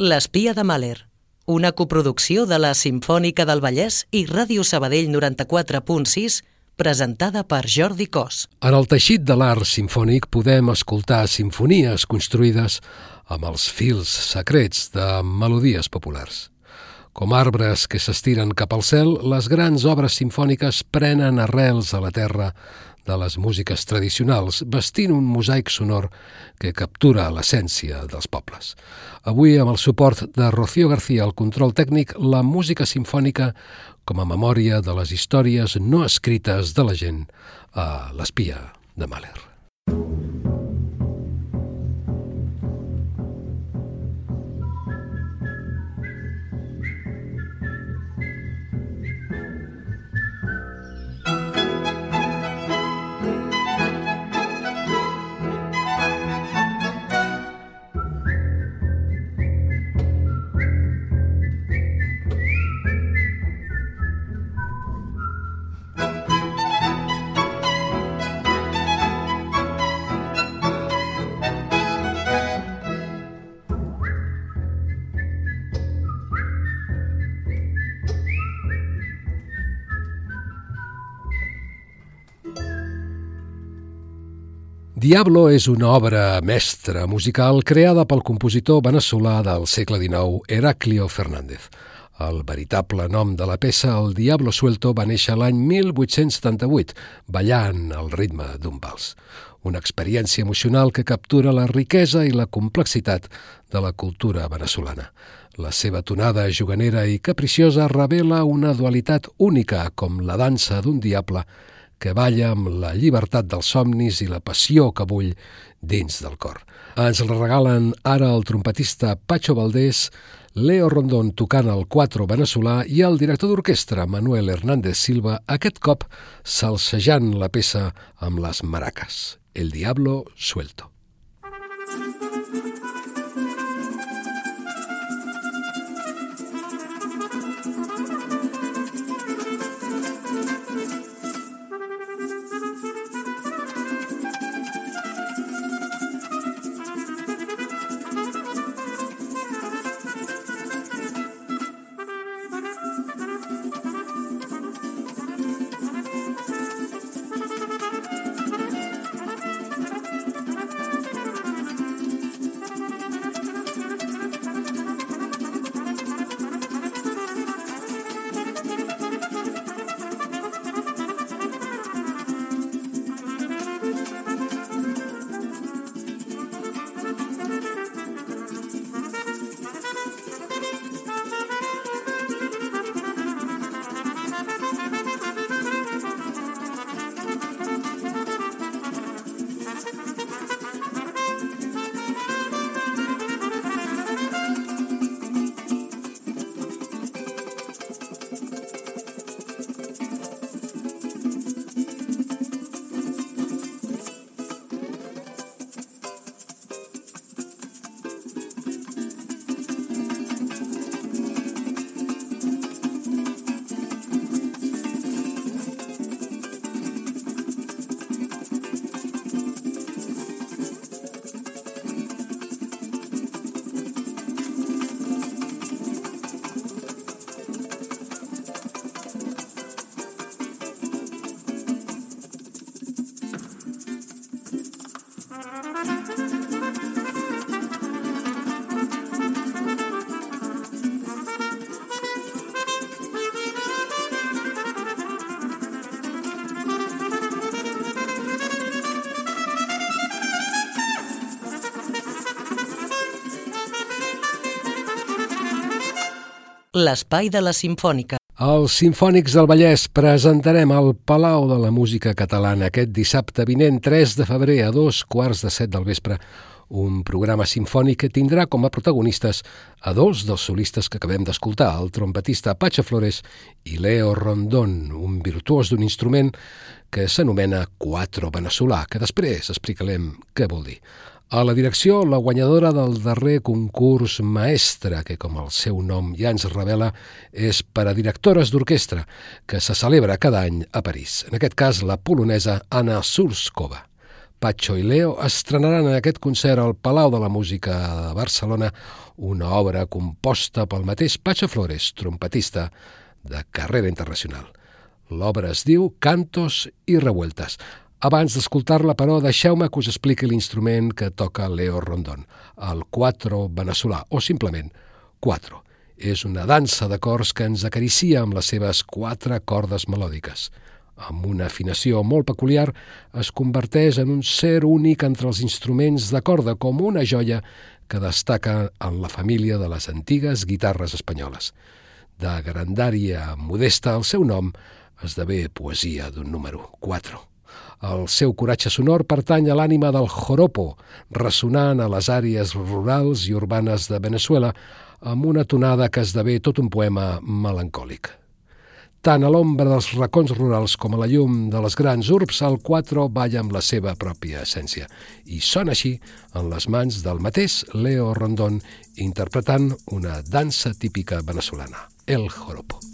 L'espia de Mahler, una coproducció de la Simfònica del Vallès i Ràdio Sabadell 94.6, presentada per Jordi Cos. En el teixit de l'art simfònic podem escoltar sinfonies construïdes amb els fils secrets de melodies populars. Com arbres que s'estiren cap al cel, les grans obres simfòniques prenen arrels a la terra de les músiques tradicionals, vestint un mosaic sonor que captura l'essència dels pobles. Avui, amb el suport de Rocío García al control tècnic, la música simfònica com a memòria de les històries no escrites de la gent a l'espia de Mahler. Diablo és una obra mestra musical creada pel compositor veneçolà del segle XIX, Heraclio Fernández. El veritable nom de la peça, el Diablo Suelto, va néixer l'any 1878, ballant al ritme d'un vals. Una experiència emocional que captura la riquesa i la complexitat de la cultura veneçolana. La seva tonada juganera i capriciosa revela una dualitat única com la dansa d'un diable que balla amb la llibertat dels somnis i la passió que bull dins del cor. Ens el regalen ara el trompetista Pacho Valdés, Leo Rondón tocant el quatro veneçolà i el director d'orquestra Manuel Hernández Silva, aquest cop salsejant la peça amb les maraques. El Diablo Suelto. L'espai de la Simfònica. Els Simfònics del Vallès presentarem al Palau de la Música Catalana aquest dissabte vinent 3 de febrer a dos quarts de set del vespre un programa sinfònic que tindrà com a protagonistes a dos dels solistes que acabem d'escoltar, el trompetista Pacha Flores i Leo Rondón, un virtuós d'un instrument que s'anomena Quattro veneçolà, que després explicarem què vol dir. A la direcció, la guanyadora del darrer concurs Maestra, que com el seu nom ja ens revela, és per a directores d'orquestra, que se celebra cada any a París. En aquest cas, la polonesa Anna Surskova. Patxo i Leo estrenaran en aquest concert al Palau de la Música de Barcelona una obra composta pel mateix Patxo Flores, trompetista de carrera internacional. L'obra es diu Cantos i Revueltes. Abans d'escoltar-la, però, deixeu-me que us expliqui l'instrument que toca Leo Rondón, el quattro veneçolà, o simplement quattro. És una dansa d'acords que ens acaricia amb les seves quatre cordes melòdiques amb una afinació molt peculiar, es converteix en un ser únic entre els instruments de corda, com una joia que destaca en la família de les antigues guitarres espanyoles. De grandària modesta, el seu nom esdevé poesia d'un número 4. El seu coratge sonor pertany a l'ànima del joropo, ressonant a les àrees rurals i urbanes de Venezuela, amb una tonada que esdevé tot un poema melancòlic. Tant a l'ombra dels racons rurals com a la llum de les grans urbs, el 4 balla amb la seva pròpia essència. I sona així en les mans del mateix Leo Rondón, interpretant una dansa típica venezolana, el joropo.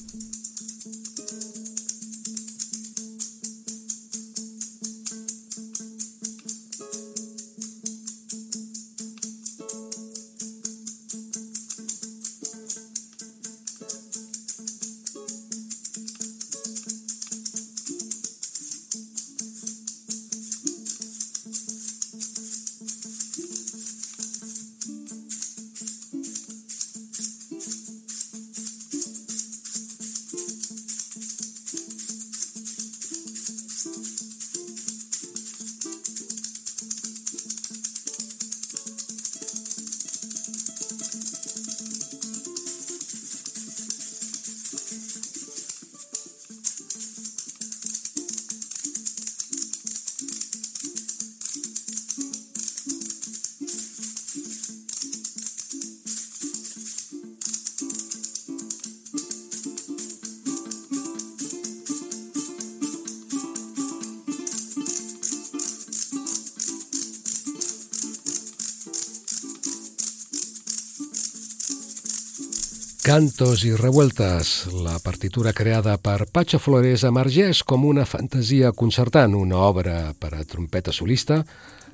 Cantos i revueltes, la partitura creada per Pacho Flores emergeix com una fantasia concertant, una obra per a trompeta solista,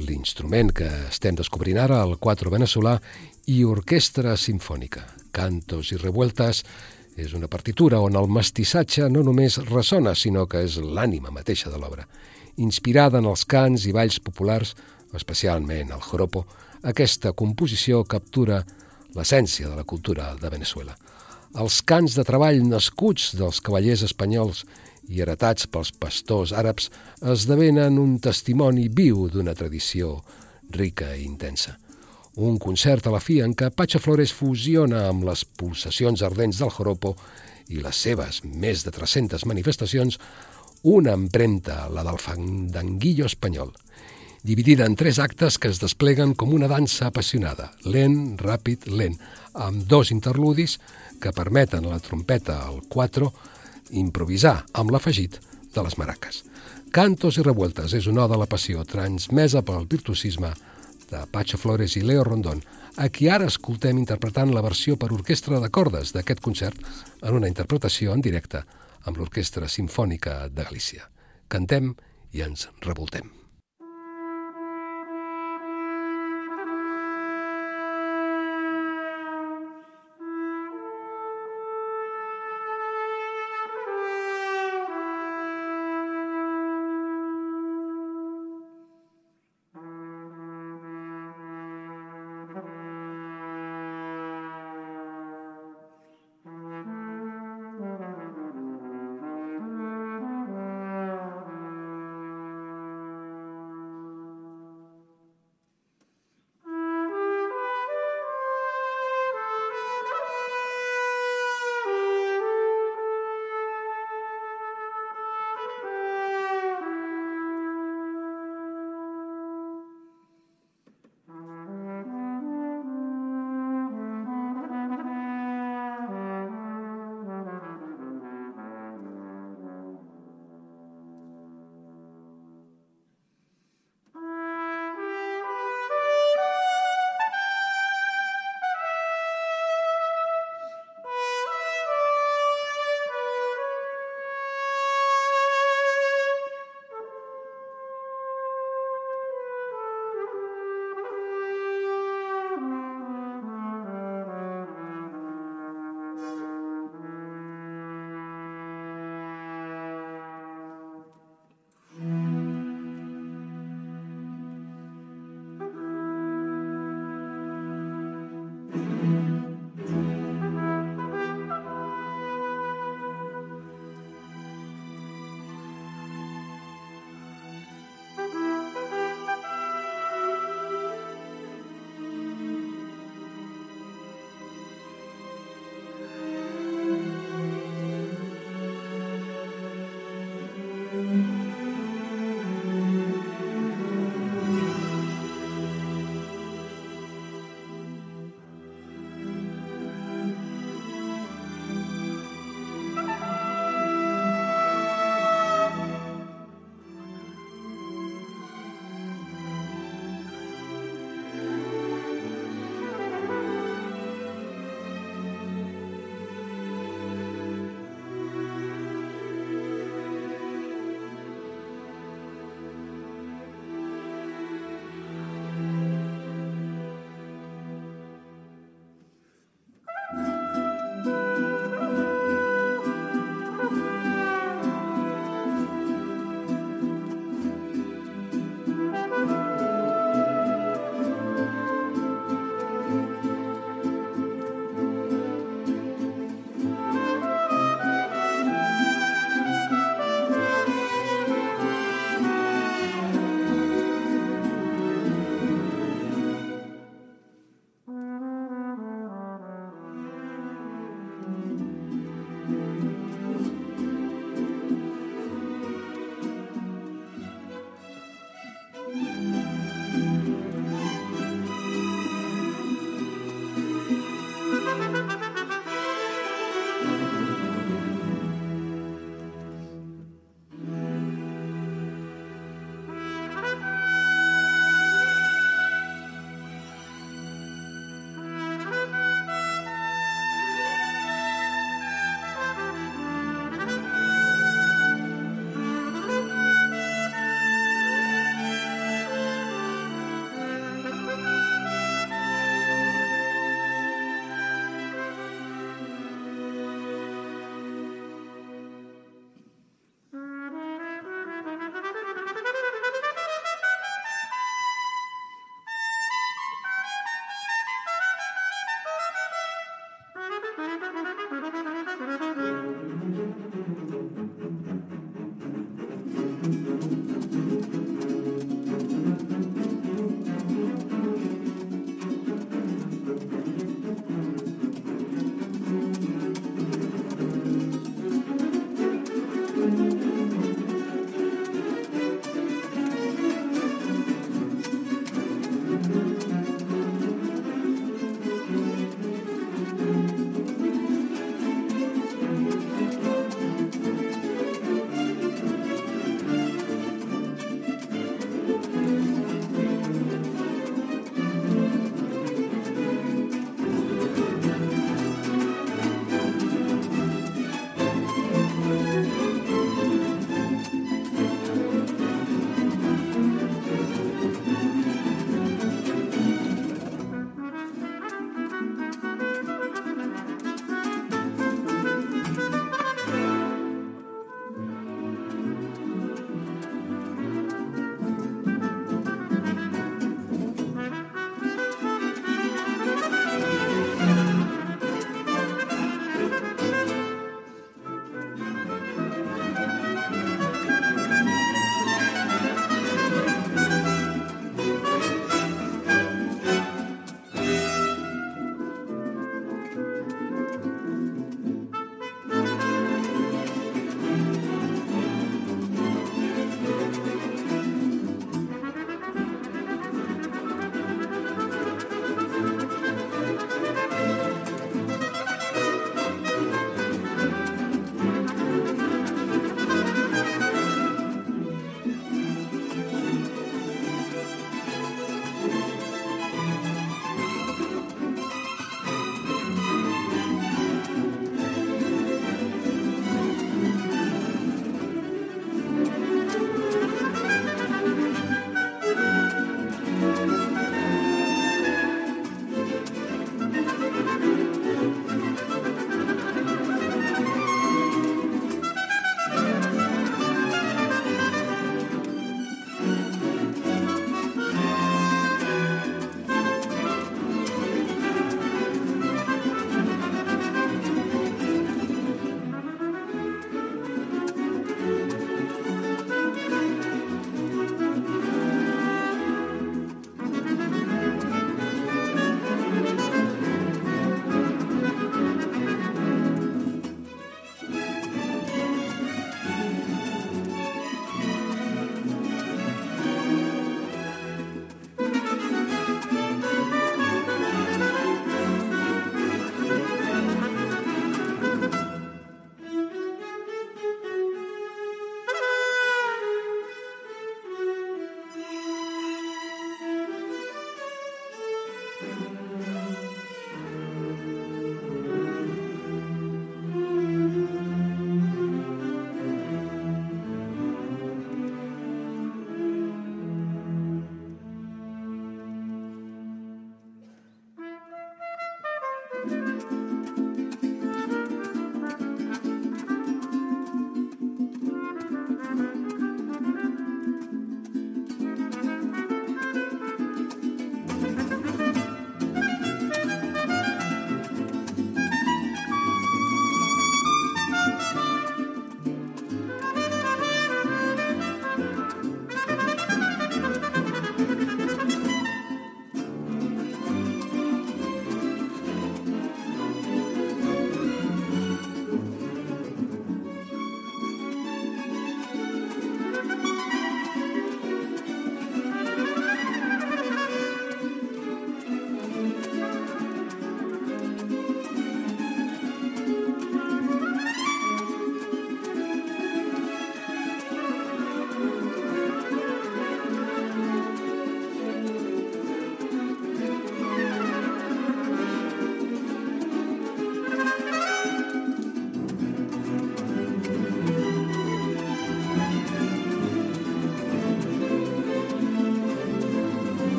l'instrument que estem descobrint ara, el 4 veneçolà, i orquestra sinfònica. Cantos i revueltes és una partitura on el mestissatge no només ressona, sinó que és l'ànima mateixa de l'obra. Inspirada en els cants i balls populars, especialment el joropo, aquesta composició captura l'essència de la cultura de Venezuela. Els cants de treball nascuts dels cavallers espanyols i heretats pels pastors àrabs esdevenen un testimoni viu d'una tradició rica i intensa. Un concert a la fi en què Pacha Flores fusiona amb les pulsacions ardents del joropo i les seves més de 300 manifestacions una empremta, la del fandanguillo espanyol – dividida en tres actes que es despleguen com una dansa apassionada, lent, ràpid, lent, amb dos interludis que permeten a la trompeta, al 4, improvisar amb l'afegit de les maraques. Cantos i revueltes és una de la passió transmesa pel virtuosisme de Pacho Flores i Leo Rondón, a qui ara escoltem interpretant la versió per orquestra de cordes d'aquest concert en una interpretació en directe amb l'Orquestra Simfònica de Galícia. Cantem i ens revoltem.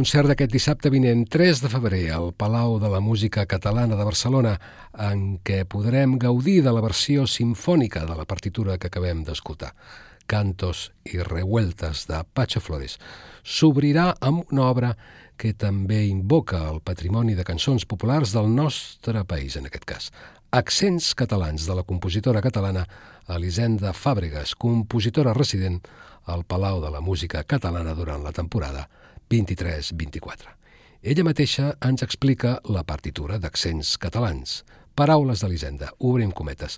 Concert d'aquest dissabte vinent, 3 de febrer, al Palau de la Música Catalana de Barcelona, en què podrem gaudir de la versió sinfònica de la partitura que acabem d'escoltar. Cantos i revueltes de Pacho Flores. S'obrirà amb una obra que també invoca el patrimoni de cançons populars del nostre país, en aquest cas. Accents catalans de la compositora catalana Elisenda Fàbregas, compositora resident al Palau de la Música Catalana durant la temporada 23-24. Ella mateixa ens explica la partitura d'Accents catalans. Paraules d'Elisenda, obrim cometes.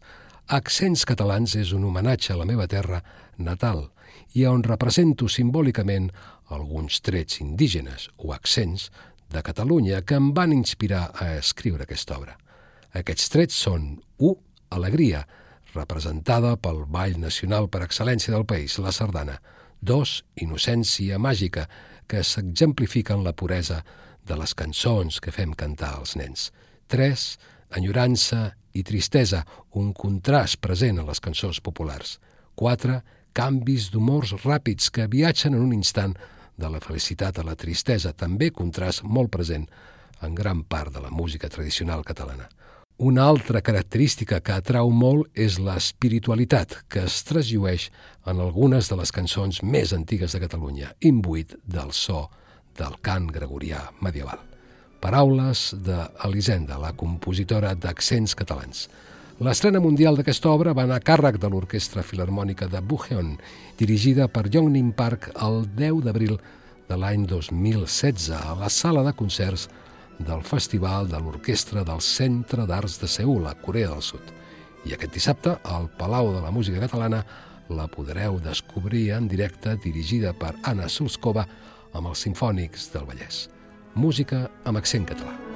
Accents catalans és un homenatge a la meva terra natal i on represento simbòlicament alguns trets indígenes o accents de Catalunya que em van inspirar a escriure aquesta obra. Aquests trets són 1. Alegria, representada pel ball nacional per excel·lència del país, la sardana. 2. Innocència màgica, que s'exemplifica en la puresa de les cançons que fem cantar als nens. 3. Enyorança i tristesa, un contrast present en les cançons populars. 4. Canvis d'humors ràpids que viatgen en un instant de la felicitat a la tristesa, també contrast molt present en gran part de la música tradicional catalana. Una altra característica que atrau molt és l'espiritualitat que es trasllueix en algunes de les cançons més antigues de Catalunya, imbuït del so del cant gregorià medieval. Paraules d'Elisenda, la compositora d'accents catalans. L'estrena mundial d'aquesta obra va anar a càrrec de l'Orquestra Filarmònica de Bucheon, dirigida per Yongnim Park el 10 d'abril de l'any 2016 a la sala de concerts del Festival de l'Orquestra del Centre d'Arts de Seul, a Corea del Sud. I aquest dissabte, al Palau de la Música Catalana, la podreu descobrir en directe dirigida per Anna Sulskova amb els Simfònics del Vallès música amb accent català.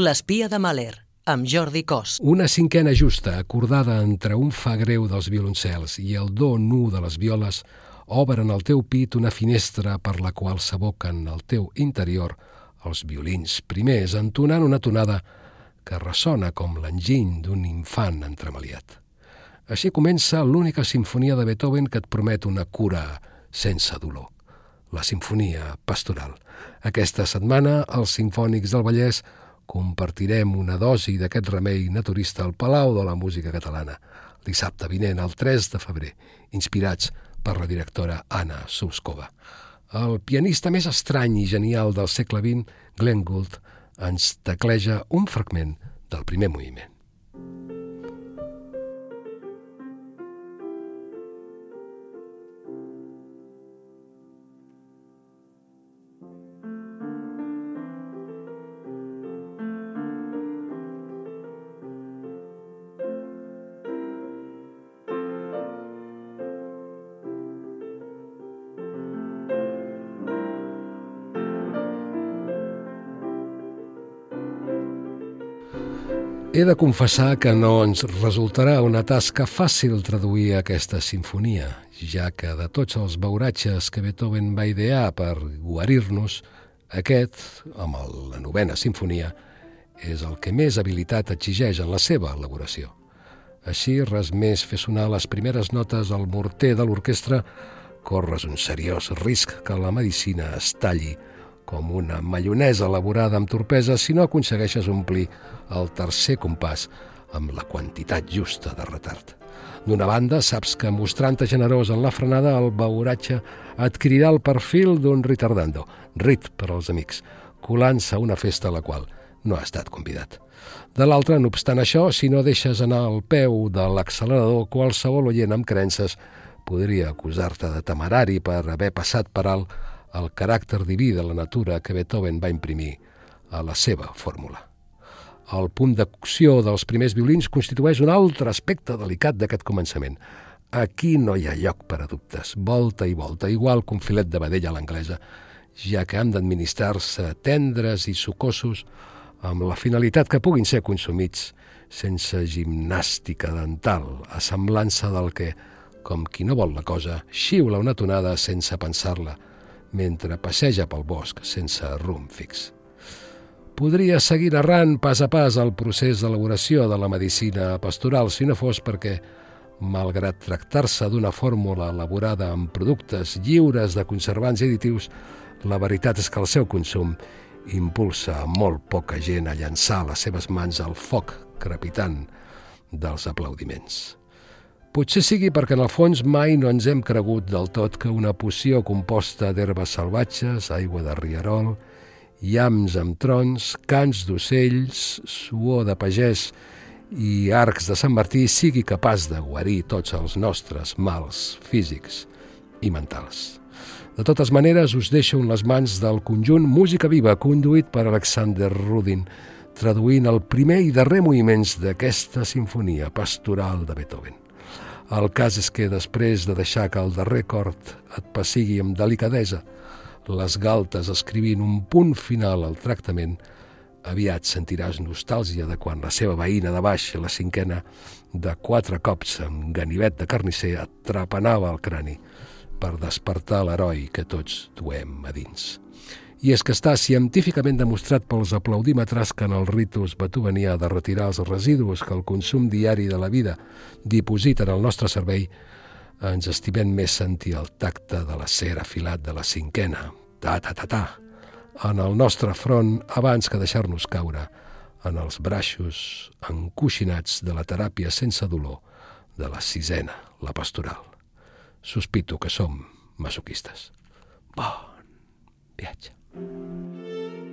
L'espia de Mahler, amb Jordi Cos. Una cinquena justa, acordada entre un fa greu dels violoncels i el do nu de les violes, obren al teu pit una finestra per la qual s'aboquen al teu interior els violins primers entonant una tonada que ressona com l'enginy d'un infant entremaliat. Així comença l'única sinfonia de Beethoven que et promet una cura sense dolor. La sinfonia pastoral. Aquesta setmana, els sinfònics del Vallès compartirem una dosi d'aquest remei naturista al Palau de la Música Catalana, dissabte vinent, el 3 de febrer, inspirats per la directora Anna Suskova. El pianista més estrany i genial del segle XX, Glenn Gould, ens tecleja un fragment del primer moviment. He de confessar que no ens resultarà una tasca fàcil traduir aquesta sinfonia, ja que de tots els beuratges que Beethoven va idear per guarir-nos, aquest, amb el, la novena sinfonia, és el que més habilitat exigeix en la seva elaboració. Així, res més fer sonar les primeres notes al morter de l'orquestra, corres un seriós risc que la medicina es talli com una maionesa elaborada amb torpesa si no aconsegueixes omplir el tercer compàs amb la quantitat justa de retard. D'una banda, saps que mostrant-te generós en la frenada, el beuratge adquirirà el perfil d'un retardando, rit per als amics, colant-se a una festa a la qual no ha estat convidat. De l'altra, no obstant això, si no deixes anar al peu de l'accelerador, qualsevol oient amb creences podria acusar-te de temerari per haver passat per alt el caràcter diví de la natura que Beethoven va imprimir a la seva fórmula. El punt de dels primers violins constitueix un altre aspecte delicat d'aquest començament. Aquí no hi ha lloc per a dubtes, volta i volta, igual que un filet de vedella a l'anglesa, ja que han d'administrar-se tendres i sucosos amb la finalitat que puguin ser consumits sense gimnàstica dental, a semblança del que, com qui no vol la cosa, xiula una tonada sense pensar-la, mentre passeja pel bosc sense rumb fix. Podria seguir narrant pas a pas el procés d'elaboració de la medicina pastoral si no fos perquè, malgrat tractar-se d'una fórmula elaborada amb productes lliures de conservants additius, la veritat és que el seu consum impulsa molt poca gent a llançar les seves mans al foc crepitant dels aplaudiments. Potser sigui perquè en el fons mai no ens hem cregut del tot que una poció composta d'herbes salvatges, aigua de rierol, llams amb trons, cants d'ocells, suor de pagès i arcs de Sant Martí sigui capaç de guarir tots els nostres mals físics i mentals. De totes maneres, us deixo en les mans del conjunt Música Viva, conduït per Alexander Rudin, traduint el primer i darrer moviments d'aquesta sinfonia pastoral de Beethoven. El cas és que després de deixar que el darrer cort et passigui amb delicadesa, les galtes escrivint un punt final al tractament, aviat sentiràs nostàlgia de quan la seva veïna de baix, la cinquena, de quatre cops amb ganivet de carnisser et el crani per despertar l'heroi que tots duem a dins i és que està científicament demostrat pels aplaudímetres que en el ritus beethovenià de retirar els residus que el consum diari de la vida dipositen al nostre cervell, ens estimem més sentir el tacte de la cera afilat de la cinquena, ta-ta-ta-ta, en el nostre front abans que deixar-nos caure en els braços encoixinats de la teràpia sense dolor de la sisena, la pastoral. Sospito que som masoquistes. Bon viatge. Música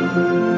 Música